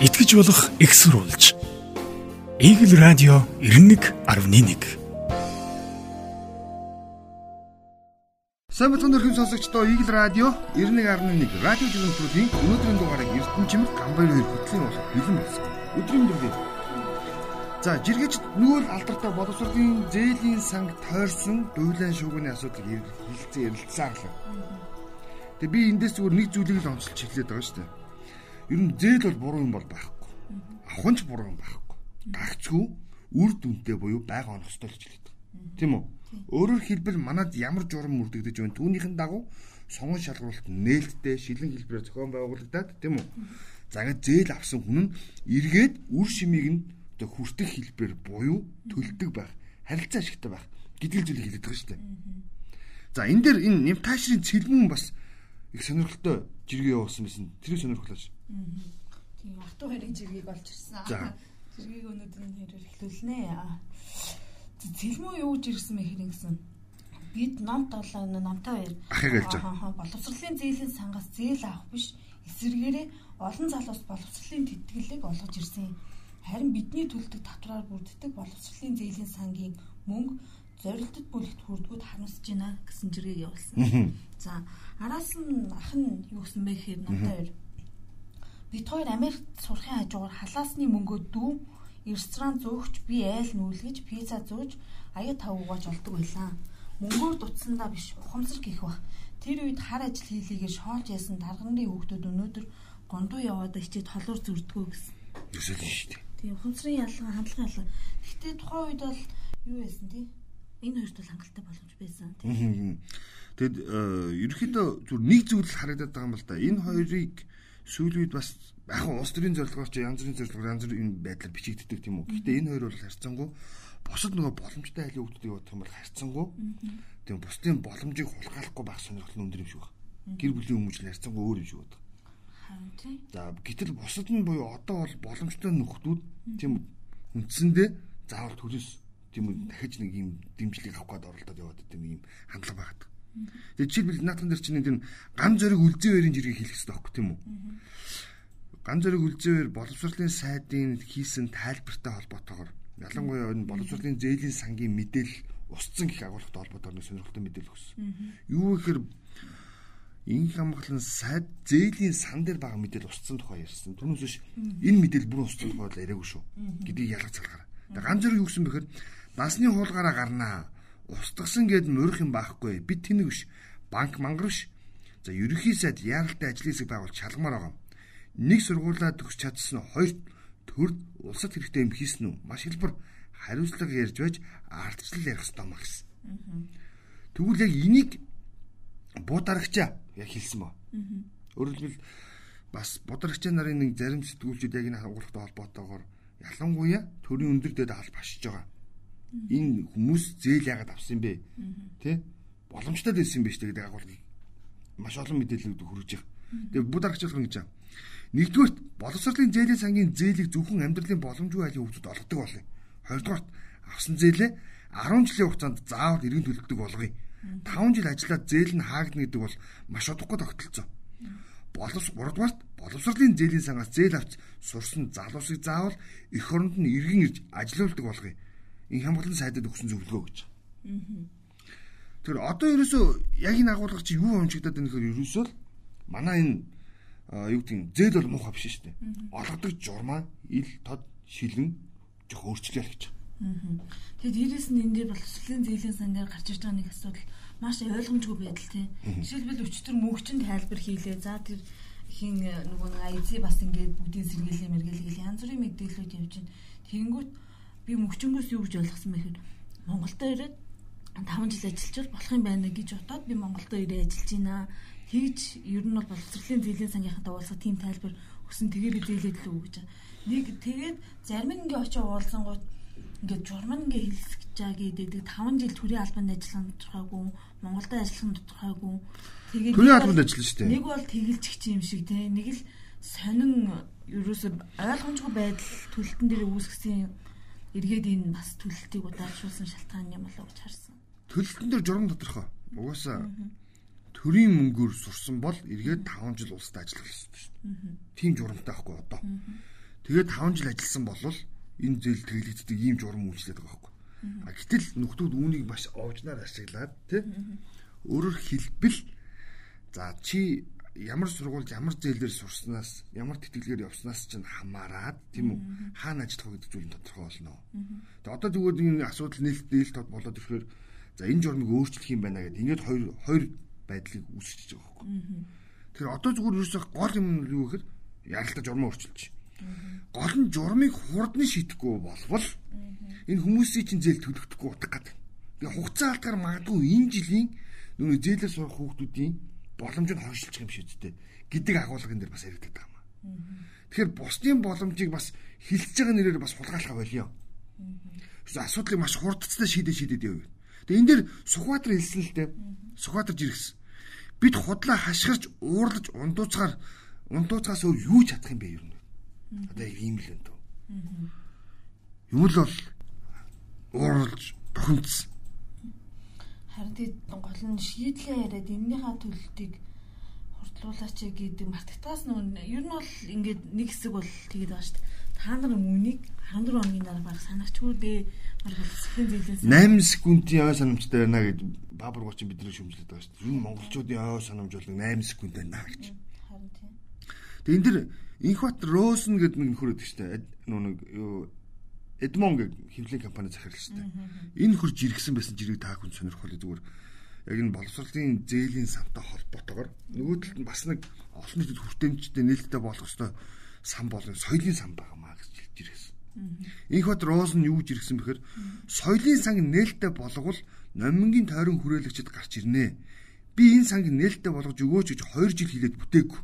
итгэж болох экссурулж. Игэл радио 91.1 Сайн бацхан өрхөм сонсогчдоо Игэл радио 91.1 радио жүжигчдийн өнөөдрийн дугаарыг Эрдэнэчмэл Гамбайр хоёр хөтлийн болох бэлэн болсон. Өдрийн дөрвийн. За жиргэж нүүл алдартай боловсролын зээлийн санг тойрсон дуйлан шуугны асуудлыг хэлцэн ярилцсан аглаа. Тэгээ би эндээс зүгээр нэг зүйлийг л онцолж хэлээд байгаа шүү дээ. Ер нь зээл бол буруу юм бол байхгүй. Авахынч буруу юм байхгүй. Гагцгүй үр дүнтэй буюу байгаа онох ёстой л хэлээд байгаа. Тийм үү? Өөрөөр хэлбэл манад ямар журам мөрдөгдөж байна түүнийхэн дагуу сонгон шалгуулалт нээлттэй шилэн хэлбэрээр зохион байгуулагдаад тийм үү? За ингээд зээл авсан хүн нь эргээд үр шимийг нь одоо хүртэх хэлбэрээр буюу төлдөг байх, харилцаа ашигтай байх гэдэг зүйлийг хэлээд байгаа шүү дээ. За энэ дээр энэ нэмтаашрын цэлмэн бас их сонирхолтой жиргээ явуулсан байсан. Тэр сонирхолтой. Тийм автуу хоёрын жиргээг олж ирсэн. Жиргээг өнөөдрийн хэрээр эхлүүлнэ. Цэлмүү юу гэж ирсэн мэхэр ингэсэн. Бид ном толоо номтой хоёр ахыг хэлж байгаа. Боловсролын зээлийн сангаас зээл авах биш эсвэргээрээ олон залуус боловсролын тэтгэлэг олгож ирсэн. Харин бидний төлдөг татвараар бүрддэг боловсролын зээлийн сангийн мөнгө зорилтод бүлэгт хүрдгүүд харамсаж байна гэсэн жиргээ явуулсан. За араас нь ах нь юу гэсэн бэ гэхээр надад бид хоёр Америкт сурахын хажуугаар халаасны мөнгөө дүү ресторан зөөгч би айл нүүлгэж пицца зөөж аяа тав угааж олдог байлаа. Мөнгөөр дутсандаа биш ухамсар гих бах. Тэр үед хар ажил хийлийгээ шоолж яасан дарганы хүүхдүүд өнөөдөр гондуу яваад ичээд холоор зүрдгөө гэсэн. Юусэл шүү дээ. Тийм ухамсарын ялгаа хандлагын ялгаа. Гэхдээ тухайн үед бол юу байсан тий? Энэ хоёрт бол хангалттай боломж байсан тий. Тэгэд ерөөхдөө зүр нэг зүйл харагдаад байгаа юм л да. Энэ хоёрыг сүүлийн үед бас яг улс төрийн зорилгоор ч янз бүрийн зорилгоор янз бүрийн байдлаар бичигддэг тийм үү. Гэхдээ энэ хоёр бол харьцангуй бусад нөгөө боломжтой айлын хүмүүсийг бодох юм бол харьцангуй тийм бусдын боломжийг хулгайлахгүй байх сонирхол нь өндөр юм шиг байна. Гэр бүлийн хүмүүжил харьцангуй өөр юм шиг байна. Харин тий. За гэтэл бусад нь буюу одоо бол боломжтой нөхдүүд тийм үндсэндээ заавал төрөөс тийм үү дахиж нэг юм дэмжлэг авах гээд оролдоод яваад нэг юм хандлага байгаа. Тэгээ жишээлбэл наадхан дээр чинь энэ ган зөриг үлзий хоёрын жиргэг хэлэх хэрэгтэй байхгүй тийм үү? Ган зөриг үлзий хоёр боловсролын сайдын хийсэн тайлбартай холбоотойгоор ялангуяа энэ боловсролын зээлийн сангийн мэдээлэл устсан гэх агуулгатай холбоотойгоор сонирхолтой мэдээлэл өгсөн. Юу гэхээр инх хамгаалан сайд зээлийн сан дээр байгаа мэдээлэл устсан тухай ярьсан. Түүнээс биш энэ мэдээлэл бүр устсан тухай л яриаггүй шүү. гэдгийг ялгаж залгаараа. Тэгээ ган зөриг юу гэсэн бэхээр насны хуулгаараа гарнаа устгасан гэд мөрөх юм байхгүй. Бид тэнэг биш. Банк мангар биш. За ерөнхий сайд яаралтай ажлын хэсэг байгуул шалгамаар байгаа. Нэг сургуулаа төгсч чадсан хоёр төрд улсад хэрэгтэй юм хийсэн үү? Маш хэлбэр хариуцлага ярьж байж ардчлал ярих ёстой маа гэсэн. Тэгвэл яг энийг буударагчаа яг хэлсэн ба. Өөрөөр хэлбэл бас буударагчаа нарын нэг зарим сэтгүүлчид яг энэ хангалттай холбоотойгоор ялангуяа төрийн өндөр дэд аль башиж байгаа энэ хүмүүс зээл яагаад авсан бэ? Тэ? Боломжтой байсан юм биш гэдэг агуулгыг маш олон мэдээлэлүүд хүргэж байгаа. Тэгээ бүгд аргачлах гэж байна. Нэгдүгürt боловсролын зээлийн сангийн зээлийг зөвхөн амьдралын боломжгүй айлын хүүхдүүд олгодог болно. Хоёрдугаарт авсан зээлээ 10 жилийн хугацаанд заавал иргэн төлөгдөг болгоё. 5 жил ажиллаад зээл нь хаагдана гэдэг бол маш удахгүй тогтолцоо. Боловс 3 дугаарт боловсролын зээлийн сангаас зээл авч сурсан залуусыг заавал эх оронд нь иргэн ирж ажилуулдаг болгоё энэ хамгаалалтын сайдад өгсөн зөвлөгөө гэж. Тэр одоо ерөөсөө яг энэ агуулга чи юу хэмжигдээд байна гэхээр ерөөсөө л манай энэ юу гэдэг зээл бол муухай биш шүү дээ. Олгодог журмаа ил тод шилэн жоох өөрчлөлөө гэж. Тэгэд дээрэс нь энэ дээр боловсролын зээлийн сан дээр гарч ирж байгаа нэг асуудал маш ойлгомжгүй байдал тийм. Жишээлбэл өчтөр мөнгөчөнд тайлбар хийлээ. За тэр хин нөгөө нэг айзы бас ингээд бүгдийн сэргийлээ мэргэлгээл янз бүрийн мэдээлэлүүд явж байна. Би мөгчөнгөөс юу гэж ойлгосон бэ гэхээр Монголдо ирээд 5 жил ажиллаж болох юм байна гэж бодоод би Монголдо ирээд ажиллаж байна. Тэгж ер нь бол боловсролын зээлийн сангийнхантай уулзах тийм тайлбар өгсөн тэгээ би зээлээд л үг гэж. Нэг тэгээд зарим нь ингээ очиж уулзангууд ингээ журман ингээ хэлсэж байгаа гэдэг 5 жил төрийн албанд ажилласан тодорхойгүй Монголд ажилласан тодорхойгүй тэгээд төрийн албанд ажилласан шүү дээ. Нэг бол тэгэлжчих юм шиг те нэг л сонин ерөөсө ойлгомжгүй байдал төлөлтөн дээр үүсгэсэн эргээд энэ бас төлөлтийг удаашруулсан шалтгаан юм болов гэж харсан. Төлөлтөн дээр журам тодорхой. Угаасаа төрийн мөнгөөр сурсан бол эргээд 5 жил улсад ажиллах ёстой шүү дээ. Тийм журамтай байхгүй одоо. Тэгээд 5 жил ажилласан болвол энэ зээл тэглэгддэг ийм журам үйлчлээд байгаа байхгүй. А гэтэл нөхдүүд үүнийг маш оожноор ашиглаад тий өөрөөр хэлбэл за чи ямар сургуульд ямар зээлээр сурснаас ямар тэтгэлгээр явснаас ч хамаарат тийм үү хаана ажиллах вэ гэдэг зүйл нь тодорхой болно. Тэгээ одоо зүгээр энэ асуудал нээлт нээлт тод болоод ирэхээр за энэ журмыг өөрчлөх юм байна гэдэг ингээд хоёр хоёр байдлыг үүсгэж байгаа байхгүй. Тэгэхээр одоо зүгээр ерөөсөө гол юм юу гэхээр яралтай журмаа өөрчилж. Гол нь журмыг хурдны шидэхгүй болвол энэ хүмүүсийн чинь зээл төлөгдөхгүй утга гэдэг. Тэгээ хугацаа алдгаар магадгүй энэ жилийн нүг зээлээр сурах хүүхдүүдийн боломж нь хойшилчих юм шиг үстэй гэдэг агуулгын дээр бас яригддаг юм аа. Тэгэхээр бусдын боломжийг бас хилцэж байгаа нэрээр бас хулгайлах болио. Асуудлыг маш хурдцтай шийдэ шийдэд яваа. Тэгээ энэ дээр Сүхбаатар хэлсэн л дээ. Сүхбаатар жиргсэн. Бид худлаа хашгирч уурлаж ундууцгаар ундууцгаас өөр юу ч чадах юм бэ юу? Одоо ийм л энэ дөө. Юм л бол уурлж бохимдсан Харин тийм гол нь шийдлээ яриад эннийхээ төлөлтийг хурдлуулаач гэдэг мартагтаас нь ер нь бол ингээд нэг хэсэг бол тэгээд байгаа шүү дээ. Та нар үнийг 14 хоногийн дараа баг санагчгүй дээ. Хэсгийн зээлээс 8 секундын ой санамжтай байна гэж баабар гочин бидний шүмжлээд байгаа шүү дээ. Юу монголчуудын ой санамж бол 8 секунд байна гэж. Харин тийм. Тэгээд энэ дэр Инхбат Роусэн гэдэг нэг нөхөр өгдөг шүү дээ. Нэг юу Эдмон гэх хөвлийн компани дээ. Энэ хурж иргсэн байсан жирийг та хүн сонирхол зүгээр яг энэ боловсролын зээлийн сантай холбоотойгоор нөгөө талд нь бас нэг олон нийтэд хүртээмжтэй нээлттэй болох ёстой сан болон соёлын сан байгаамаа гэж хэлж ирсэн. Инх бод Роуз нь юу гэж иргсэн бэхээр соёлын санг нээлттэй болговол номингийн тойрон хүрээлэгчд гарч ирнэ. Би энэ санг нээлттэй болгож өгөөч гэж 2 жил хилээд бүтээгүй.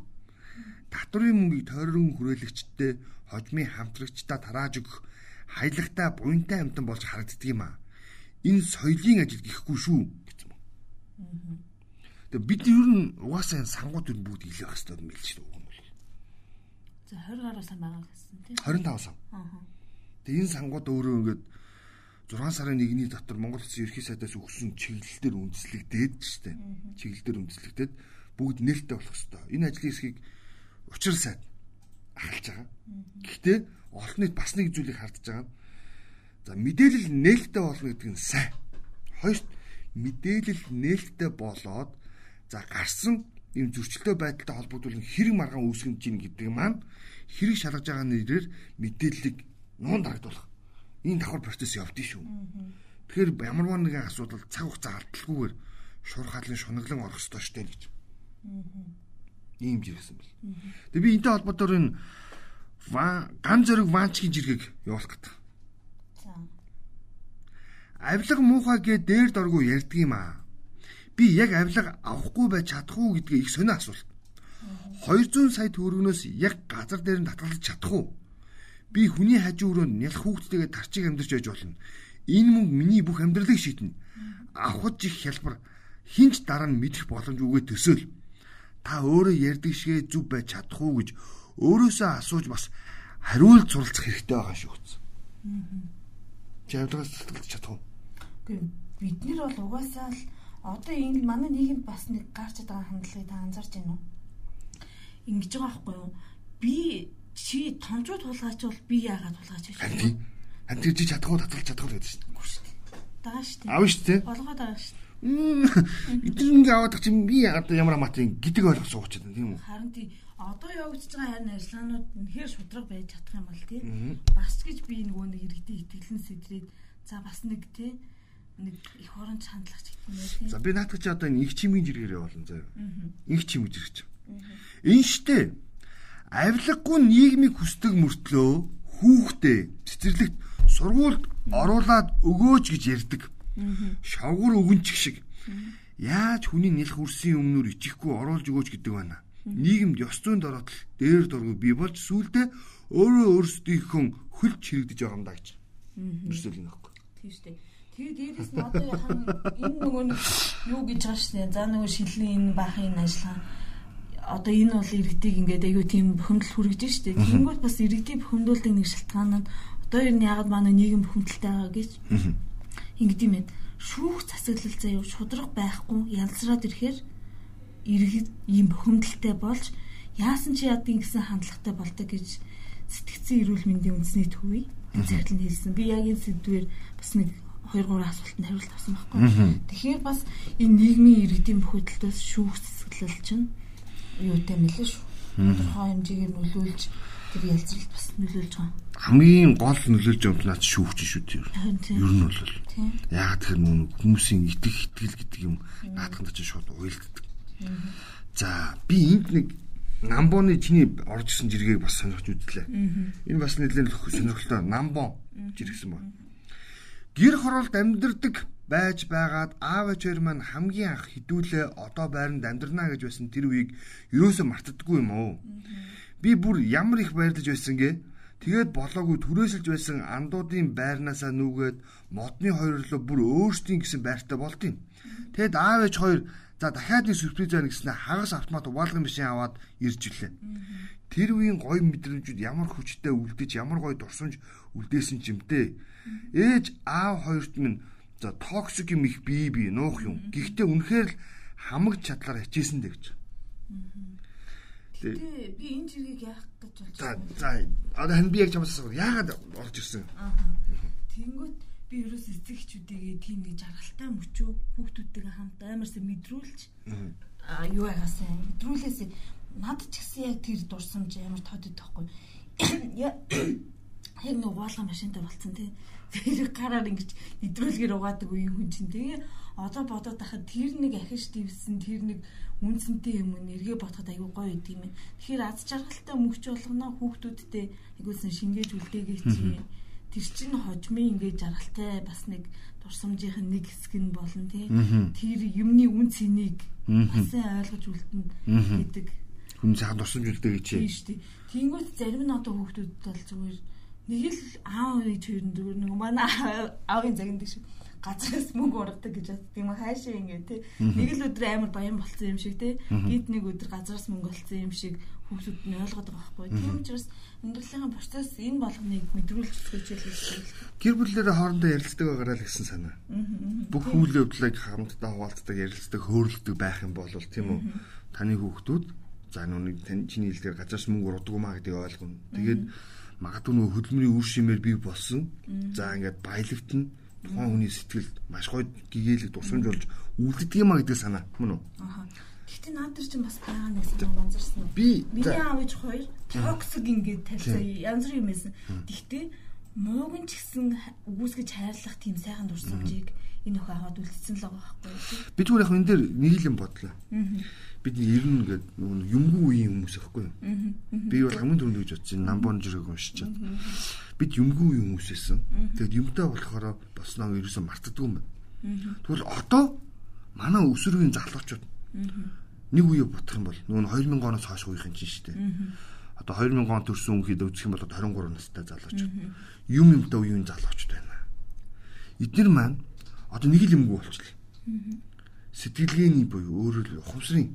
Татврын мөнгийг тойрон хүрээлэгчдтэй хожмын хамтрагчдаа тарааж өгөх хайлагтай буянтай амтан болж харагддаг юм а. Энэ соёлын ажил гэхгүй шүү гэсэн юм. Тэгээ бид ер нь угаасаа энэ сангууд ер нь бүгд илэх хэвээр юм л шүү дээ. За 20 гаруй сан байгаа гэсэн тийм. 25 сан. Аа. Тэгээ энэ сангууд өөрөө ингээд 6 сарын 1-ний дотор Монгол Улсын ерхий сайдаас өгсөн чиглэлээр үндэслэгдээд штэ. Чиглэлээр үндэслэгдээд бүгд нээлттэй болох хэвээр. Энэ ажлын хэсгийг учир сайд ахалж байгаа. Гэхдээ олон нийт бас нэг зүйлийг хардж байгаа. За мэдээлэл нээлттэй болно гэдэг нь сайн. Хоёрт мэдээлэл нээлттэй болоод за гарсан ийм зөрчилтэй байдалтай холбогдуулан хэрэг маргаан үүсгэж гин гэдэг маань хэрэг шалгаж байгаа нэрээр мэдээллийг нуун дарагдуулах. Энэ давхар процесс явдсан шүү. Тэгэхээр ямар нэгэн асуудал цаг хугацаа алдалгүйгээр шуурхаалын шунаглан орох ёстой штэ гэж. Ийм жиргсэн бэл. Тэгээ би энтэй холбоотойгоор энэ ган зөрөг ванчгийн жиргэг явуулах гэдэг. Авилга муухай гэ дээр доргуу ярьдаг юм аа. Би яг авилга авахгүй байж чадах уу гэдгээ их сонио асуулт. 200 сая төгрөгнөөс яг газар дээр нь татгалзах чадах уу? Би хүний хажуу өрөөнд нялх хүүхдтэйгээ тарчиг амьдарч байж болно. Энэ мөнгө миний бүх амьдралыг шийднэ. Авахд их хялбар хинч дараа нь мэдэх боломжгүйгээ төсөөл. Та өөрөө ярьдаг шигэ зүв байж чадах уу гэж өөрөөсөө асууж бас хариулт суралцах хэрэгтэй байгаа шүү гэсэн. Чи авилгаас сэтгэлж чадах уу? Гэхдээ бид нар бол угаасаа л одоо энэ манай нийгэмд бас нэг гарч байгаа хандлагыг та анзаарч байна уу? Ингэж байгаа байхгүй юу? Би чи томчууд тулгаач бол би яагаад тулгаач гэж байна? Хан тэр чи чадах уу татгалж чадах уу гэдэг чинь. Дагаа шүү дээ. Аав шүү дээ. Болгоод байгаа шүү дээ. Эдгээр ингээ аваад чинь би одоо ямар аматын гэдэг ойлгох сууч байна тийм үү? Харин тий одоо явагдаж байгаа харин ажиллагаанууд нөхөр шудраг байж чадах юм бол тий бас гэж би нөгөө нэг иргэдийн итгэлэн сэтрээд за бас нэг тий нэг их орон чандлагч гэдэг юм тий. За би наадах чи одоо нэг чимийн жиргээр явуулна заяа. Инх чим гэж ирж. Энэ штэ авилгагүй нийгмийг хүсдэг мөртлөө хүүхдээ цэцэрлэгт сургуульд оруулаад өгөөч гэж ярьдаг. Шавгуур өгөнчих шиг. Яаж хүний нэлх үрсийн өмнөр ичихгүй оруулж өгөөч гэдэг байна нийгэмд ёс зүйн доротл дээр дургүй бий болж сүулдэ өөрөө өөрсдийнхөө хөлж хэрэгдэж байгаа юм даа гэж. Ерөөсөө л нөхгүй. Тийм шүү дээ. Тэгээ дээрээс нь одоо энэ нөгөө юу гэж байгаа дээ. За нөгөө шилэн энэ баахын энэ ажиллагаа одоо энэ бол иргэдийг ингээд аягүй тийм бухимдал хүргэж дээ. Тэнгүүд бас иргэдийн бухимдуулдаг нэг шалтгаан нь одоо ер нь ягаад манай нийгэм бухимдалтай байгаа гэж ингэдэм байт. Шүүх засаглал заяа шудраг байхгүй янзраад ирэхээр иргэд ийм бохимдолтой болж яасан чи ядгийн гэсэн хандлагатай болдог гэж сэтгцэн эрүүл мэндийн үндэсний төвийг цагтлан хэлсэн. Би яг энэ сэдвээр бас нэг 2 3 асуултанд хариулт авсан байхгүй. Тэгэхээр бас энэ нийгмийн иргэдийн бүх хөдөлтөөс шүүх цэцгэлэл чинь юутай мэлээ шүү. Тодорхой хэмжээгээр нөлөөлж тэр ялцралт бас нөлөөлж байгаа. Хамгийн гол нөлөөлж байгаа наад шүүгч шүү дээ. Ер нь бол. Яагаад тэр нүүн хүмүүсийн итгэх итгэл гэдэг юм наадханд ч шууд уйлддаг. За би энд нэг Намбоны чиний орж исэн жиргэг бас сонирхож үзлээ. Энэ бас нэлээд сонирхолтой. Намбон жиргсэн байна. Гэр хороолт амьдардаг байж байгаад аав ээжээр маань хамгийн анх хідүүлээ одоо байранд амьдрнаа гэж байсан тэр үеийг ерөөсөө мартдаггүй юм уу? Би бүр ямар их баярлаж байсан гээ. Тэгээд болоогүй түрээсэлж байсан андуудын байрнаасаа нүгээд модны хоёр руу бүр өөрсдийн гэсэн байртай болдیں۔ Тэгэд аав ээж хоёр За дахиад нэг сюрприз байна гэснээр хагас автомат угаалгын машин аваад ирж ирлээ. Тэр үеийн гоё мэдрэмжүүд ямар хүчтэй үлдэж ямар гоё дурсамж үлдээсэн ч юмтэй. Ээж аав хоёрт минь за токсик юм их бие бие нуух юм. Гэхдээ үнэхээр л хамаг чадлаар хичээсэн дээ гэж. Тэгээ би энэ жиргэг яах гэж болж байна. За одоо хэн би яг чамаас асуув. Яагаад орж ирсэн? Аа. Тэнгүүт би ерөөс эцэгчүүдийгээ тийм нэг жаргалтай мөчөө хүүхдүүдтэйгээ хамт амарсаа мэдрүүлж аа юу ягаасаа мэдрүүлээс надад ч гэсэн яг тэр дурсамж амар тод идэхгүй яг нэг угаалгын машинтай болцсон тий тэр гараар ингэж нэдрүүлгээр угаадаг үеийн хүн чинь тэгээ одоо бодоод тахад тэр нэг ахиж дивсэн тэр нэг үнцэнтэй юм нэргээ бодоход аюу гоё идэв юм. Тэгэхээр аз жаргалтай мөхч болгоно хүүхдүүдтэй айгуулсан шингээж үлдээгээ чи тэр чинь хожмын ингээд жаргалтай бас нэг дурсамжийн нэг хэсэг нь болно тий. Тэр юмны үн цэнийг бас ойлгож үлдэнэ гэдэг. Хүн цаан дурсамж үлдээ гэж. Тийм шүү дээ. Тэнгүүт зарим нь одоо хүүхдүүд бол зүгээр нэг л аав ээж хоёр зүгээр нэг манай аавын загиндаг шиг газраас мөнгө ургадаг гэж боддог юм хаашаа ингэ тий. Нэг л өдөр амар баян болцсон юм шиг тий. Гид нэг өдөр газраас мөнгө олцсон юм шиг хүүхдүүд нь ойлгоод байгаа байхгүй. Тийм учраас амьдралын процесс энэ болгоныг мэдрүүлж үзэж хэлсэн. Гэр бүлэрээ хоорондоо ярилцдаг байгаараа л гэсэн санаа. Бүх үйл явдлыг хамтдаа хуваалцдаг, ярилцдаг, хөөрөлдөг байх юм бол тийм үү? Таны хүүхдүүд за нүг тань чиний хэлдгээр газраас мөнгө ургадаг маа гэдгийг ойлгоно. Тэгээд магадгүй нөгөө хөдөлмөрийн үр шимээр бий болсон. За ингээд баялагтна тухайн хүний сэтгэлд маш гоё гэгээлэг дурсамж болж үлддэг юм а гэдэг санаа мөн үү? Аа. Гэтэ наад тэр чинь бас байгаа нэг санаа ганцарсан. Би миний аав ээж хоёр токсик ингээд талцаа янз бүр юм байсан. Гэхдээ мууган ч гэсэн үгүйсгэж хайрлах тийм сайхан дурсамжийг энэ өхөө аваад үлдсэн л байгаа байхгүй? Би зүгээр яг энэ дээр нэг л юм бодлоо. Бид ер нь ингээд нөгөө юмгүй үеийн хүмүүс байхгүй? Би бол хамгийн түрүүнд гэж бодсон намбон жирэг уншиж чад. Бид юмгүй үеийн хүмүүс байсан. Тэгэд юмтай болохоор босноо ерөөсөө мартдаггүй юм байна. Тэгвэл одоо манай өсвөрийн залуучууд нэг үе бутах юм бол нөгөө 2000 оноос хойш үеийн чинь шүү дээ. Одоо 2000 он төрсэн хүн хэд үзэх юм бол 23 настай залуучууд. Юм юмтай үеийн залуучууд байна. Эдгээр маань одоо нэг л юмгүй болчихлоо. Сэтгэлгээний буюу өөрөөр ухамсарын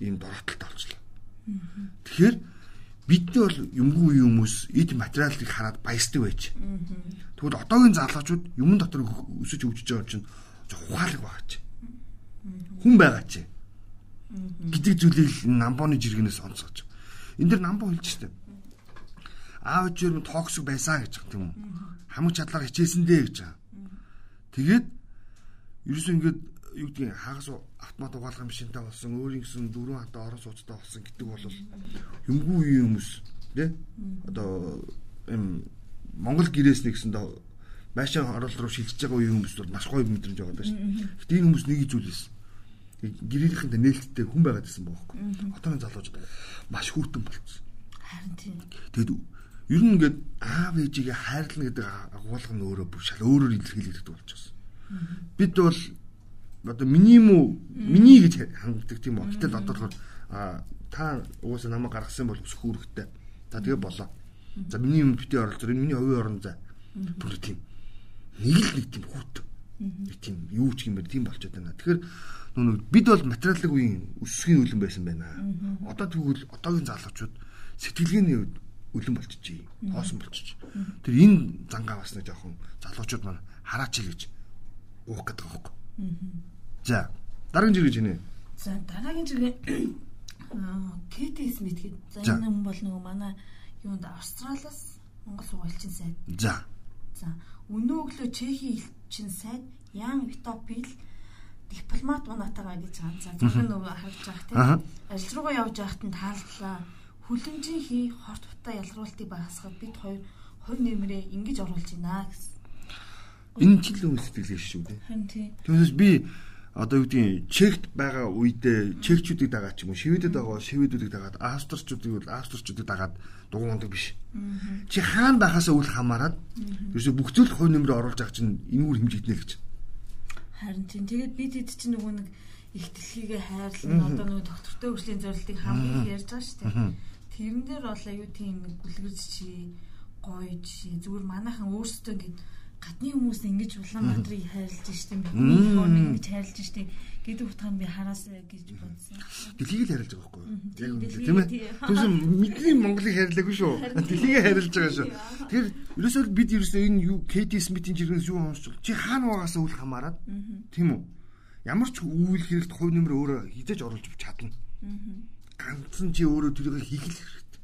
ийм дороотолтой болчихлоо. Тэгэхээр бидний бол юмгүй хүмүүс эд материалыг хараад баясдаг байж. Тэгвэл одоогийн залуучууд юмн дотор өсөж өвчөж байгаа чинь ухаалаг байгаа чи. Хүн байгаа чи. Гэдэг зүйлийг намбоны жиргэнээс онцгож. Энд дэр намбо хэлж штэ. Аав ээжээр токсик байсан гэж тийм үү? Хамаг чадлаар хичээсэндээ гэж байгаа. Тэгээд ерөөс ингээд юу гэдгийг хагас автомат угаалгын машинтай болсон өөрийн гэсэн дөрвөн хата орон сууцтай болсон гэдэг бол юмгүй үеийн хүмүүс тий одоо юм Монгол гэрээс нэг гэсэн машин орол руу шилжиж байгаа үеийн хүмүүс бол маш гоё мэдрэмж байгаа даа шүү. Гэтэ энэ хүмүүс нэг зүйлээс гэрээлийнхэндээ нээлттэй хүн байгаад байсан бохоо. Хотооны залууч маш хүүтэн болцсон. Харин тийм. Тэгэд ер нь ингээд аав ээжигээ хайрлана гэдэг агуулга нь өөрөө бүр шал өөрөөр илэрхийлэгдэж болчихсон. Бид бол одоо миний уу миний гэж ханддаг тийм үү. Гэтэл одоо болохоор та угаасаа намайг гаргасан бол өсөх үүрэгтэй. За тэгээ болоо. За миний юм битээ оролцоо. Миний хувийн орон зай. Бүр тийм. Нэг л нэг тийм хүүт. Нэг тийм юу ч юм бэ тийм болчиход байна. Тэгэхээр нүг бид бол материалын үеийн өсөхийн үлэн байсан байна. Одоо тэгвэл одоогийн залуучууд сэтгэлгээний үлэн болчихжээ. Хоосон болчих. Тэр энэ зангаа бас нэг жоохон залуучууд маань хараач л гэж уух гэдэг байгаа юм. За дараагийн жиргээ чинь. За дараагийн жиргээ Кэти Смит гэдэг. За энэ хүн бол нөгөө манай юунд Австралиас Монгол сургуульчин сайд. За. За өнөө өглөө Чехийн элчин сайд Ян Витопил дипломат унатагаа гэж. За зөвхөн нөгөө харагдаж байгаа тийм. Ажил руугаа явж байхад нь тааллаа. Хүлэмжийн хий хорт утаа ялгаруултыг багасгахад бид хоёр хувь нэмрээ ингэж оруулж байна гэсэн. Энэ ч л сэтгэлээ шүү дээ. Харин тийм. Түүнээс би одоо юу гэдгийг чект байгаа үедээ чекчүүдийг дагаад ч юм уу шивэдэд байгаа шивэдүүдийг дагаад австрчуудыг бол австрчуудыг дагаад дугуундаг биш. Чи хаана байхаас үл хамааран ерөөсө бүх зүйл хувь нэмрээ оруулж байгаа чинь энэ үр хэмжигдэнэ гэж. Харин тийм. Тэгээд бид хэд чинь нөгөө нэг их дэлхийгээ хайрлан одоо нөгөө доктортой хөгжлийн зорилтыг хамгийн ярьж байгаа шүү дээ. Тэрэн дээр бол аюу тийм бүлгэрч чи гоё жишээ зүгээр манайхан өөрсдөө ингэ гадны хүмүүс ингэж Улаанбаатарыг хайрлаж штеп бидний хооронд ингэж хайрлаж штеп гэдэг утгаар би хараасаа гэж бодсон. Дэлхийг л хайрлаж байгаа байхгүй юу? Тийм ээ. Түнсэн мэдний Монголыг хайрлаагүй шүү. Дэлхийг хайрлаж байгаа шүү. Тэгэхээр ерөөсөө бид ерөөсөө энэ юу KT Smith-ийн жиргэнээс юу уншиж чи хаана байгаас үл хамааран тийм үү? Ямар ч үйл хэрэгт хувь нэмэр өөрөө хизээж оруулж чадна. Ганцхан чи өөрөө тэрийг хийх л хэрэгтэй.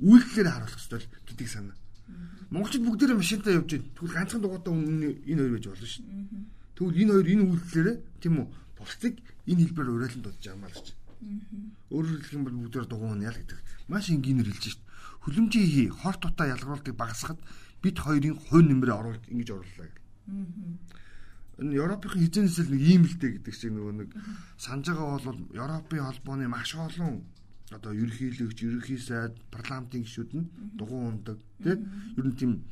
Үйлдэлээр харуулах хэрэгтэй гэдгийг санаа. Монголчууд бүгдээрээ машинтаа явж байна. Тэгвэл ганцхан дугуйтаа энэ хоёр байж болно шүү дээ. Тэгвэл энэ хоёр энэ үйлдэлээрээ тийм үү? Бусдыг энэ хэлбэрээр уриалан дуудаж байгаа л гэж. Өөрөөр хэлэх юм бол бүгдээр дугуйна ял гэдэг. Маш энгийнээр хэлж шít. Хүлэмжийн хий хорт утаа ялгаруултыг багасгахад бид хоёрын хувь нэмрээ оруулж ингэж орууллаа гэх. Энэ Европын хизэнээс л нэг ийм л дээ гэдэг чинь нөгөө нэг санаж байгаа бол Европын холбооны маш олон одоо ерөнхийлөгч, ерөнхий сайд, парламентын гишүүд нь дугуй ундаг тий. Ер нь тийм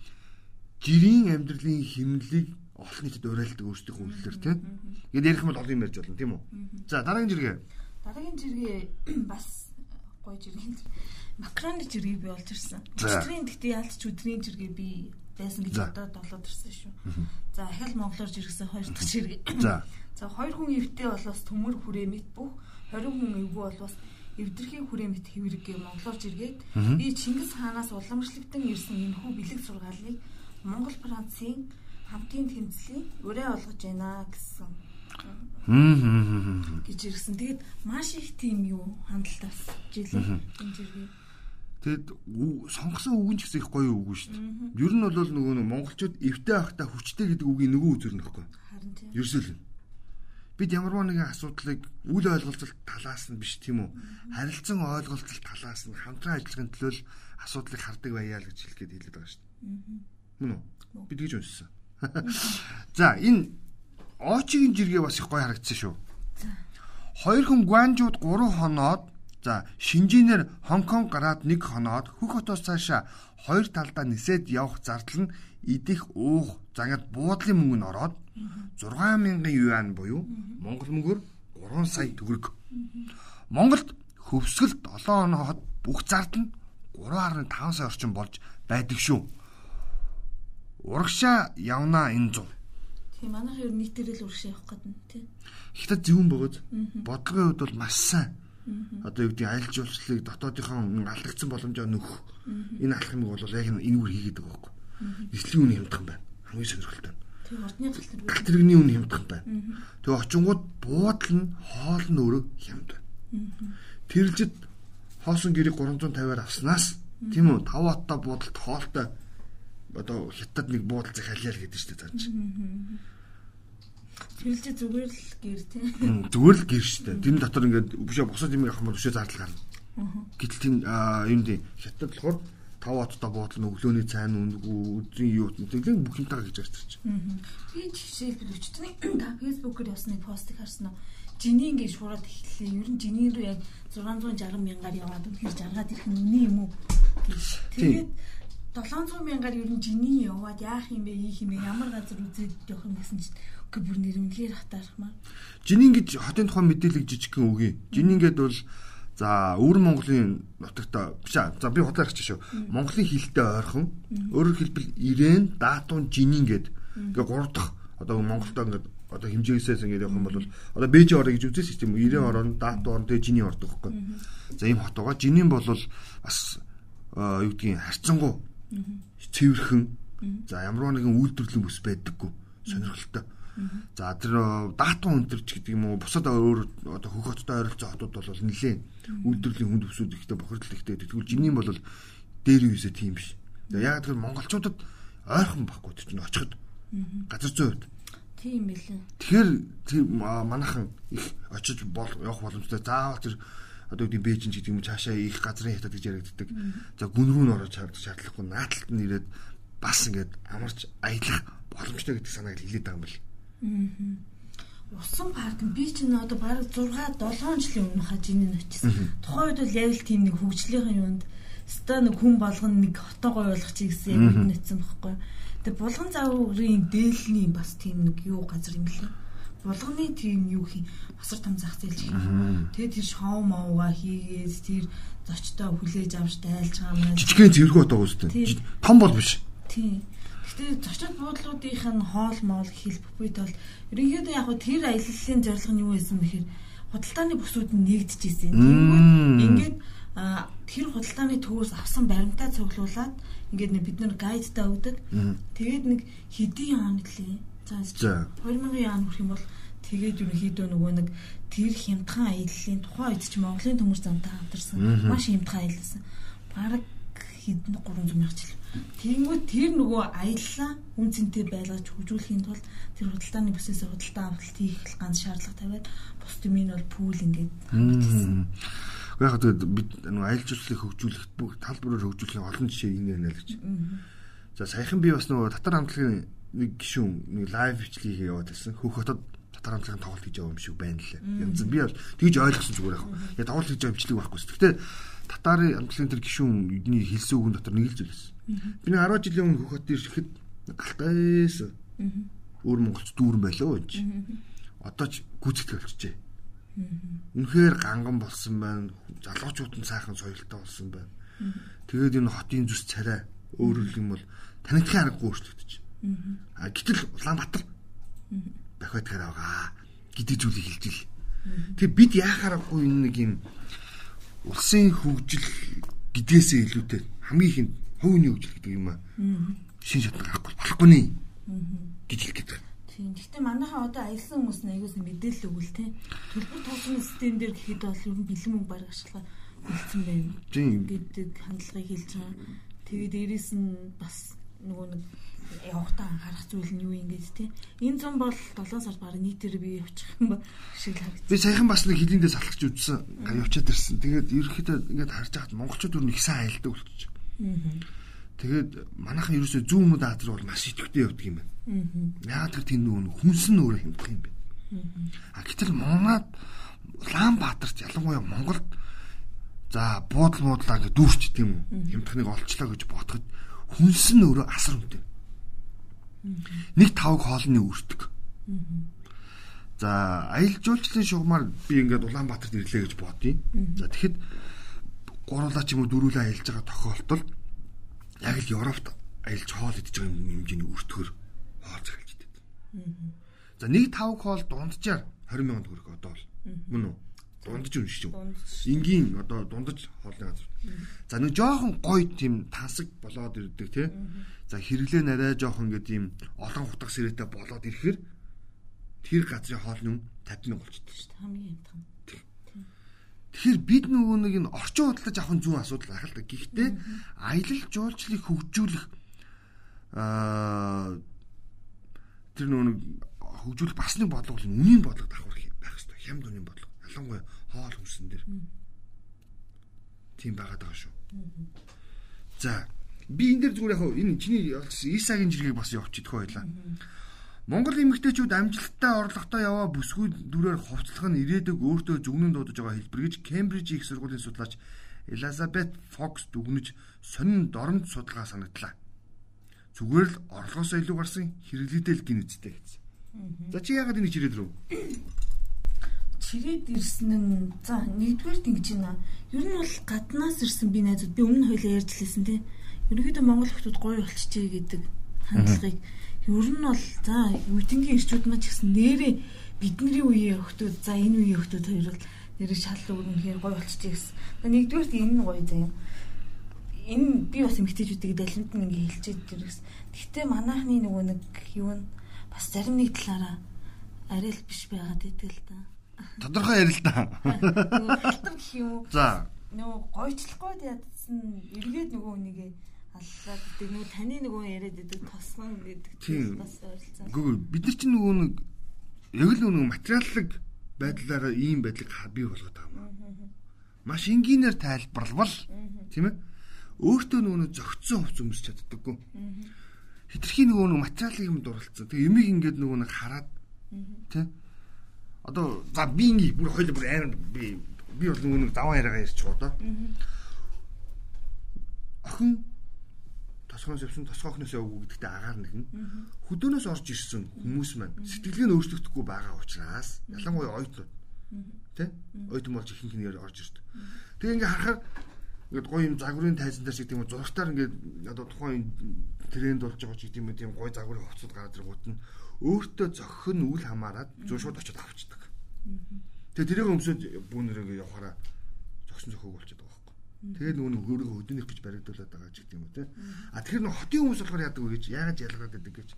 жирийн амьдралын химнэлийг олон нийтэд уриалдаг өөрсдийнхөө үйлдэлээр тий. Ингээд ярих юм бол олон юм ярьж болно тийм үү? За дараагийн жиргээ. Дараагийн жиргээ бас гоё жиргээ. Макроны жиргээ би олж ирсэн. Өчигдрийн гэхдээ яалтч өдрийн жиргээ би байсан гэж одоо долоод ирсэн шүү. За ахаал монголоор жиргсэн хоёр дахь жиргээ. За. За хоёр хүн эвтэй болоос төмөр хүрээ мэт бүх 20 хүн эвгүй болоос эвдэрхийн хүрээмт хэврэг монголоор жиргээд би Чингис хаанаас уламжлагдсан ирсэн энэхүү бэлэг сургаалыг Монгол Францын хамтын тэмцлийн өрөө олгож байна гэсэн. гэж ирсэн. Тэгээд маш их тийм юу хандлтаас жилээ энэ жиргээ. Тэгэд сонгосон үг нь ч гэсэн их гоё үг шүү дээ. Ер нь бол нөгөө монголчууд эвтэй байхдаа хүчтэй гэдэг үгийн нөгөө үзэр нөхгүй. Харин тийм. Ерөөсөө л бид ямарваа нэгэн асуудлыг үл ойлголцол талаас нь биш тийм үү харилцан ойлголцол талаас нь хамтран ажиллахын төлөө асуудлыг хардаг байяа л гэж хэлэх гээд хэлээд байгаа шүү дээ. Мөн үү? Бид гэж уншсан. За энэ Очигийн жиргээ бас их гоё харагдсан шүү. Хоёр хүн Гуанжууд 3 хоноод за Шинжинээр Хонконг гараад нэг хоноод хөх хотоос цаашаа хоёр талдаа нисээд явах зардал нь идэх уух загад буудлын мөнгө нь ороод 6000 юан буюу Монгол мөнгөөр 3 сая төгрөг. Монголд хөвсгөл 7 хоноод бүх зардал нь 3.5 сая орчим болж байдаг шүү. Урагшаа явнаа энэ зов. Тийм манайх ер нь нийтээр л урагшаа явах гэдэг нь тийм. Хятад зөвүүн бөгөөд бодлогын хувьд бол маш сайн. Одоо юу гэдэг аялал жуулчлалыг дотоодынхон алдагдсан боломжоо нөхөх. Энэ алхмыг бол яг энэ үр хийгээд байгаа байхгүй. Эслийн үн хямдхан байна. Хамгийн сонирхолтой. Тийм ордны галт тэрэгний үн хямдхан байна. Тэгээ очингууд буудал нь хоол нь өөрөө хямд байна. Тэрэлжид хоосон гэрийг 350-аар авснаас тийм үү 5 хатта буудалд хоолтой одоо хятад нэг буудал зах халиал гэдэг чинь цааш. Тэрэлж зүгээр л гэр тийм. Зүгээр л гэр штэ. Тэн дотор ингээд бишээ бусад юм авах юм бол бишээ зардал гарна. Гэтэл тийм юм дий хятад болохоор 5 хоттой буудал нь өглөөний цайн үнгүү өдрийн юу гэдэг бүх юмтайгаа гэж ярьж байна. Би жишээлбэл өчтний фэйсбүүкээр явсан нэг постыг харсан уу? Жиний ингээд шуураад эхлэе. Ер нь жиний рүү яг 660 мянгаар яваад үнэхээр жаргаад ирэх нь үнэн юм уу? Тэгээд 700 мянгаар ер нь жиний яваад яах юм бэ, ийх юм бэ, ямар газар үзээд явах юм гэсэн чинь үгүй бүр нэр үнэхээр хатаархмаар. Жинийн гэж хотын тухайн мэдээлэл жижигхэн үгүй. Жинийн гээд бол За өвөр Монголын нутагта биш аа. За би худлаа гарчих шүү. Монголын хилтэй ойрхон өөрөөр хэлбэл Ирэн, Даатун, Жинин гээд ингээ гурав дахь одоо Монголдо ингээ одоо хэмжээсээс ингээ явах юм бол одоо Бээжин орё гэж үзсэн систем Ирэн орон, Даатун орон тэгээ Жинин ордог байхгүй. За ийм хот байгаа. Жинин бол бас юу гэдгийг харьцангуй цэвэрхэн за ямар нэгэн үйлдвэрлэлийн бүс байдаггүй сонирхолтой. За тэр даатун өнтөрч гэдэг юм уу бусад өөр одоо хөх хоттой ойролцоо хотууд бол нэлээд үйлдвэрлэлийн хүнд өсүүд ихтэй бохирдол ихтэй тэгвэл жинийн бол дээр үесээ тийм биш. Яг тэр монголчуудад ойрхон байхгүй тэр чинь очиход. Газар зүй хувьд. Тийм билээ. Тэгэхээр тэр манайхан их очиж явах боломжтой. Заавал тэр одоо үгүй Бээжин ч гэдэг юм цаашаа их газрын хятад гэж яригддаг. За гүн рүү н орож шаардлахгүй нааталт нь ирээд бас ингээд амарч аялах боломжтой гэдэг санааг хэлээд байгаа юм бэл. Усан парк би ч нэ одоо бараг 6 7 жилийн өмнө хажиныг очсон. Тухайн үед бол яг л тийм нэг хөгжлийн юунд ста нэг хүн болгоно нэг хотоо гой болгочих гэсэн яг мэдсэн байхгүй. Тэгээ булган заврын дээлний бас тийм нэг юу газар юм лээ. Булганы тийм юу хий асар том зах зээл шиг. Тэгээ тэр шоу моуга хийгээд тэр зочтой хүлээж авч дайлж байгаа юм. Жижигхэн зэрэг отоо үстэй. Том бол биш. Тийм. Гэтэ зочид буудлуудынх нь хоол моол хил бүпэд бол ерөнхийдөө яг тэр аяллалын зорилго нь юу байсан бэхээр худалдааны бүсүүд нь нэгдэжсэн. Тэгвэл ингээд тэр худалдааны төвөөс авсан баримтаа цуглуулад ингээд нэг бид нар гайдтай өгдөг. Тэгээд нэг хэдийн он гэлээ. За 2000 он хүрэх юм бол тэгээд ерөнхийдөө нөгөө нэг тэр хямдхан аяллалын тухайн үед ч Монголын төмөр замтай хамтарсан. Маш хямдхан аялласан. Бараг хэдэн 300 мянга жил. Тэнгүүд тэр нөгөө аяллаа үн цэнтэй байлгаж хөгжүүлэхийн тулд тэр худалдааны бүсээс худалдаа авалт хийх ганц шаардлага тавиад бус тэмийн бол пул ингээд хангалтсан. Яг тэгээд бид нөгөө аялал жуулчлалыг хөгжүүлэх бүх тал бүрээр хөгжүүлэх олон жишээ энэ байна л гэж. За саяхан би бас нөгөө татар хамтлагийн нэг гишүүн нэг лайв бичлэгийг яваад байсан. Хөх хотод татар хамтлагийн тоглолт хийж байгаа юм шиг байна лээ. Янз би бол тэгж ойлгосон зүгээр яг. Яг тоглолт хийж байгаа бичлэг байхгүй. Гэхдээ татарын хамтлагийн тэр гишүүний хэлсэн үгэн дотор нэг л зүйл байсан. Би нэг 10 жилийн өмнө хөх хот ирэхэд галтайс. Өөр монголч дүүрэн байлаа гэж. Одоо ч гүцэтгэл болчихжээ. Үнэхээр ганган болсон байна. Залуучууд нь сайхан соёлтой болсон байна. Тэгээд энэ хотын зүс царай өөрөөр юм бол танигдахын аргагүй өөрчлөгдөж. А гэтэл Улаанбаатар бахиадгаар байгаа гэдэг зүйлийг хэлж ил. Тэгээ бид яахаарахгүй энэ нэг юм улсын хөгжил гэдгээсээ илүүтэй хамгийн ихэнд хувийн хөгжил гэдэг юм аа. Шин шатны гарахгүй болохгүй нэ гэж хэлэх гэдэг. Тийм. Гэхдээ манайхаа одоо аялсан хүмүүс аягуулсан мэдээлэл өгвөл те. Төлбөр тооцооны систем дээр гэхэд бол ер нь бэлэн мөнгө бараг ашиглах үлдсэн байна. Тийм. гэдэг хандлагыг хэлж байгаа. Тэгээд дээрэс нь бас нөгөө нэг явахтаа анхаарах зүйл нь юу юм гээд те. Энэ зам бол 7 сард бараг нийтээр би явчих юм ба шиг л харагдсан. Би саяхан бас нэг хилэндээ салхаж үзсэн. Явчаад ирсэн. Тэгээд ерөөхдөө ингээд харж байхад монголчууд өөр нэг сайн аялдаг болчих. Тэгээд манайхан ерөөсөө зүүн өмнөд Азар бол маш идэвхтэй явдаг юм байна. Яг тэр нүүн хүнс нь өөрөө хэмдэх юм байна. Аа. Гэтэл Монголд Улаанбаатарт ялангуяа Монголд за буудал муудлаа гэж дүүрч тийм үү. Хэмтхнийг олчлоо гэж бодоход хүнс нь өөрөө асар үнэтэй. Нэг тавг хоолны үрдэг. За аялал жуулчлалын шугамар би ингээд Улаанбаатарт ирлээ гэж бодъё. За тэгэхэд гуруулаа ч юм уу дөрүүлээ аялж байгаа тохиолдолд яг л Европт аялж хоол идэж байгаа хэмжээний өртгөр хоол захилж идэв. За нэг тавг хоол дунджаар 20 сая төгрөг одоо бол мөн үү? дундаж үншиж шүү. Энгийн одоо дундаж хоолны газар. За нэг жоохон гоё тийм тансаг болоод ирдэг тий. За хэрэглээ нарай жоохон ингээд ийм олон хутга сэрээтэй болоод ирэхээр тэр газрын хоолны үн 50 мянга болчихдог шүү. Хамгийн амтхан. Тэгэхээр бид нөгөө нэг энэ орчин худалдаж авах зүүн асуудал ах л да. Гэхдээ аялал жуулчлалыг хөгжүүлэх аа тэр нөгөө нэг хөгжүүлэх бас нэг бодлого бол үнийн бодлого давхар байх хэрэгтэй. Хямд үнийн бодлого. Ялангуяа хоол хүнсэн дээр. Тийм байгаад байгаа шүү. За би энэ дээр зүгээр яг энэ чиний Исагийн жиргэг бас явчих идэх байлаа. Монгол эмэгтэйчүүд амжилттай орлоготой яваа бүсгүй дүрээр хувцлах нь ирээдүг өөртөө зүгнэн дуудаж байгаа хэлбэр гэж Кембриж их сургуулийн судлаач Элизабет Фокс дүгнэж сонин доромж судалгаа санагдлаа. Зүгээр л орлогоосоо илүү гарсан хэрэглээдэл гин үсттэй гэсэн. За чи яагаад энийг чирээд рүү? чирээд ирсэн нь за нэгдүгээр ингэж байна. Ер нь бол гаднаас ирсэн би найзууд би өмнө хоёлаа ярьж лээсэн тий. Ерөнхийдөө Монгол хүмүүс гоё болчихжээ гэдэг хандлагыг ер нь бол за үеийнгийн ирчүүд маань ч гэсэн нэрээ бидний үеийн хүмүүс за энэ үеийн хүмүүс хоёр бол нэрээ шал өгнөхээр гоё болчихжээ гэсэн. Нэгдүгээр энэ нь гоё заяа. Энэ би бас эмгтээчүүдийг далимт нь ингээ хэлчихэд дэрэгс. Гэхдээ манайхны нөгөө нэг юу нь бас зарим нэг талаараа арай л биш байгаад идэг л да. Тодорхой ярил та. Халтар гэх юм уу? За, нөгөө гойчлахгүй ядсан эргээд нөгөө нэгээ аллаад гэдэг нөгөө таны нөгөө яриад идэг тосгон гэдэг бас ойролцоо. Гүг бид нар чинь нөгөө нэг яг л нөгөө материаллык байдлаараа ийм байдлыг бий болгоод байгаа юм. Маш энгийнээр тайлбарлавал тийм ээ. Өөртөө нөгөө зөгцсөн хувц өмсч чаддаггүй. Хитрхийн нөгөө нэг материалын юм дурлцсан. Тэгээ юмыг ингээд нөгөө нэг хараад тийм Одоо за би ингээ бүр хоёул бүр амар би би бол нөгөө нэг даваа яриагаа ярьчих уу доо. Охин тосгоноос явсан тосгоо охноос явгүй гэдэгтээ агаар нэгэн. Хөдөөнөөс орж ирсэн хүмүүс маань сэтгэлгээ нь өөрчлөгдөхгүй байгаа учраас ялангуяа оюутнууд тий оюутан болж ихэнх нь орж ирдэг. Тэгээ ингээ харахаар ингээд гоё юм загварын тайзан дээр шиг тийм үү зургатаар ингээд одоо тухайн тренд болж байгаа ч гэдэг юм тийм гоё загварын хувцад гараад ирэнгүүт нь өөртөө нь үл хамааран зөв шууд очиод авчдаг. Тэгээ тэрийг өмсөд бүүнэр ингээ явахаараа зогсон зохиог болчиход. Тэгээд нөгөө нэг өөрийгөө өдөнөх гэж баригдуулаад байгаа ч гэдэг юм уу те. А тэгэхээр нөгөө хотын хүмүүс болохоор яадаг вэ гэж яагаад ялгаад байдаг гэж.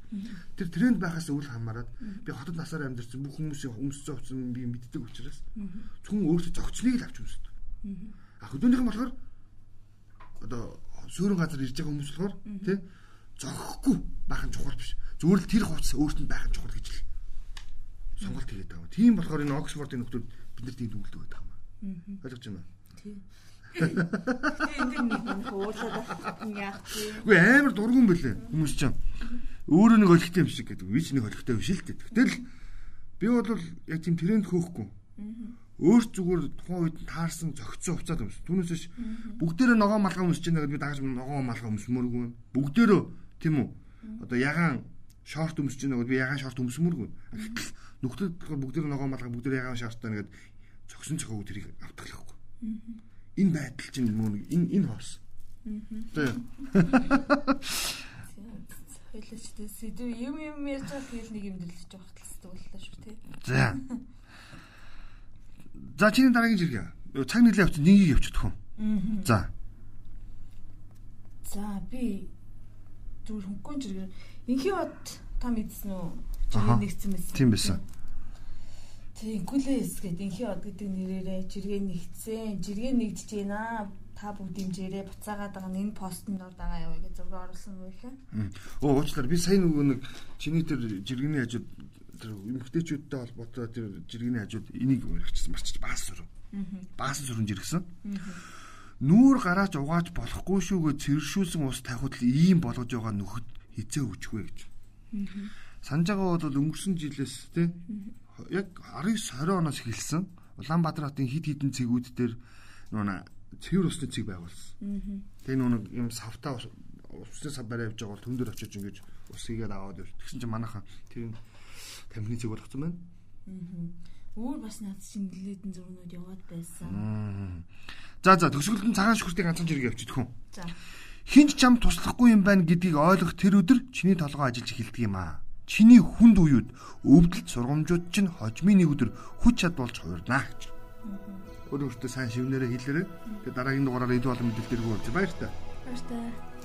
Тэр тренд байхаас үл хамааран би хотод насаар амьдэрсэн бүх хүмүүсийн өмссөн хувцсан би мэддэг учраас зөвхөн өөртөө зогцныг л авч өмсдөг. А хөдөөнийх нь болохоор одоо суурин газар ирж байгаа хүмүүс болохоор тий зогхгүй байх нь чухал биш. Зүгээр л тэр хувцас өөрт нь байх нь чухал гэж л сонголт хийгээд байгаа. Тийм болохоор энэ Оксфордын нөхдүүд биднэрт ийм дүгэлдэг байдаг юм. Ойлгож байна уу? Тийм. Энэ нэг нэг нь яах вэ? Үгүй амар дургуун бэлээ хүмүүс ч юм. Өөрөө нэг олигтой юм шиг гэдэг. Би ч нэг олигтой биш л дээ. Гэтэл би бол яг тийм тренд хөөхгүй. Өөрт зүгээр тухайн үед таарсан зөгцсөн хувцас өмс. Түүнээс биш бүгдээрээ ногоо малгай өмсөж байна гэдэг би дагаж ногоо малгай өмсмөргүй. Бүгдээрөө тийм үү? Одоо ягаан шорт өмсөж байна гэдэг би ягаан шорт өмсмөргүй. Гэтэл нөхдөд бүгдээрээ ногоо малгай бүгдээрээ ягаан шорттой нэгэд зөгсөн цохог тэрийг автгалахгүй. Энэ байдал чинь мөн энэ энэ хоос. Тийм. Хойлооч тэ сэдв юм юм ярьж байгаа хэл нэг юм дэлж байгаа хэлсдэг боллоо шүү тий. За. За чиний дараагийн жиргээ. Цаг нэглээ явчих нэгийг явчихдаг юм. За. За би зүгээр хөнгөн жиргээр инхи бод та мэдсэн үү? Аха. Жиргээ нэгцэн мэсэн. Тийм байсан. Тийм инкулэс гэдэг инхи бод гэдэг нэрээрээ жиргээ нэгцэн. Жиргээ нэгдэж байна. Та бүгд дэмжээрээ буцаагаад байгаа нь энэ постнд ор дагаа яваа гэж зураг оруулсан юм. Мм. Оо уучлаарай би сайн нөгөө нэг чиний тэр жиргэний хажууд тэр эмгтээчүүдтэй холбоотой тэр жиргэний хажууд энийг ярьчихсан марчиж баас сүрэн. Баас сүрэн жиргсэн. Нүүр гараач угааж болохгүй шүүгээ цэршүүлсэн ус тавихад л ийм болгож байгаа нөхөд хизээ өчгөө гэж. Санаж байгаа бол өнгөрсөн жилээс те яг 19 20 оноос эхэлсэн. Улаанбаатар хотын хид хідэн цэгүүд дээр нөгөө цэвэр усны цэг байгуулсан. Тэгээ нөгөө юм савтаа ус- усны сав барай явж байгаа бол түн дээр очиж ингэж ус игээд аваад явж. Тэгсэн чинь манайхан тэр тамхины цэг болгоцсон байна. Өөр бас над чинь нилээдэн зурнууд яваад байсан. За за төгсгөлд нь цагаан шүхртийн ганцхан жиргээ явчихдаг хүн. За. Хинч чам туслахгүй юм байна гэдгийг ойлгох тэр өдөр чиний толгой ажиллаж эхэлдэг юм аа. Чиний хүнд уюуд өвдөлт сургамжууд чинь хожмын нэг өдөр хүч чад болж хуурнаа гэж. Өөрөөр хэлбэл сайн шивнээрээ хэлээрэй. Тэгээ дараагийн дугаараар илүү олон мэдээлэл дэргүү болж баяр та. Баярлалаа.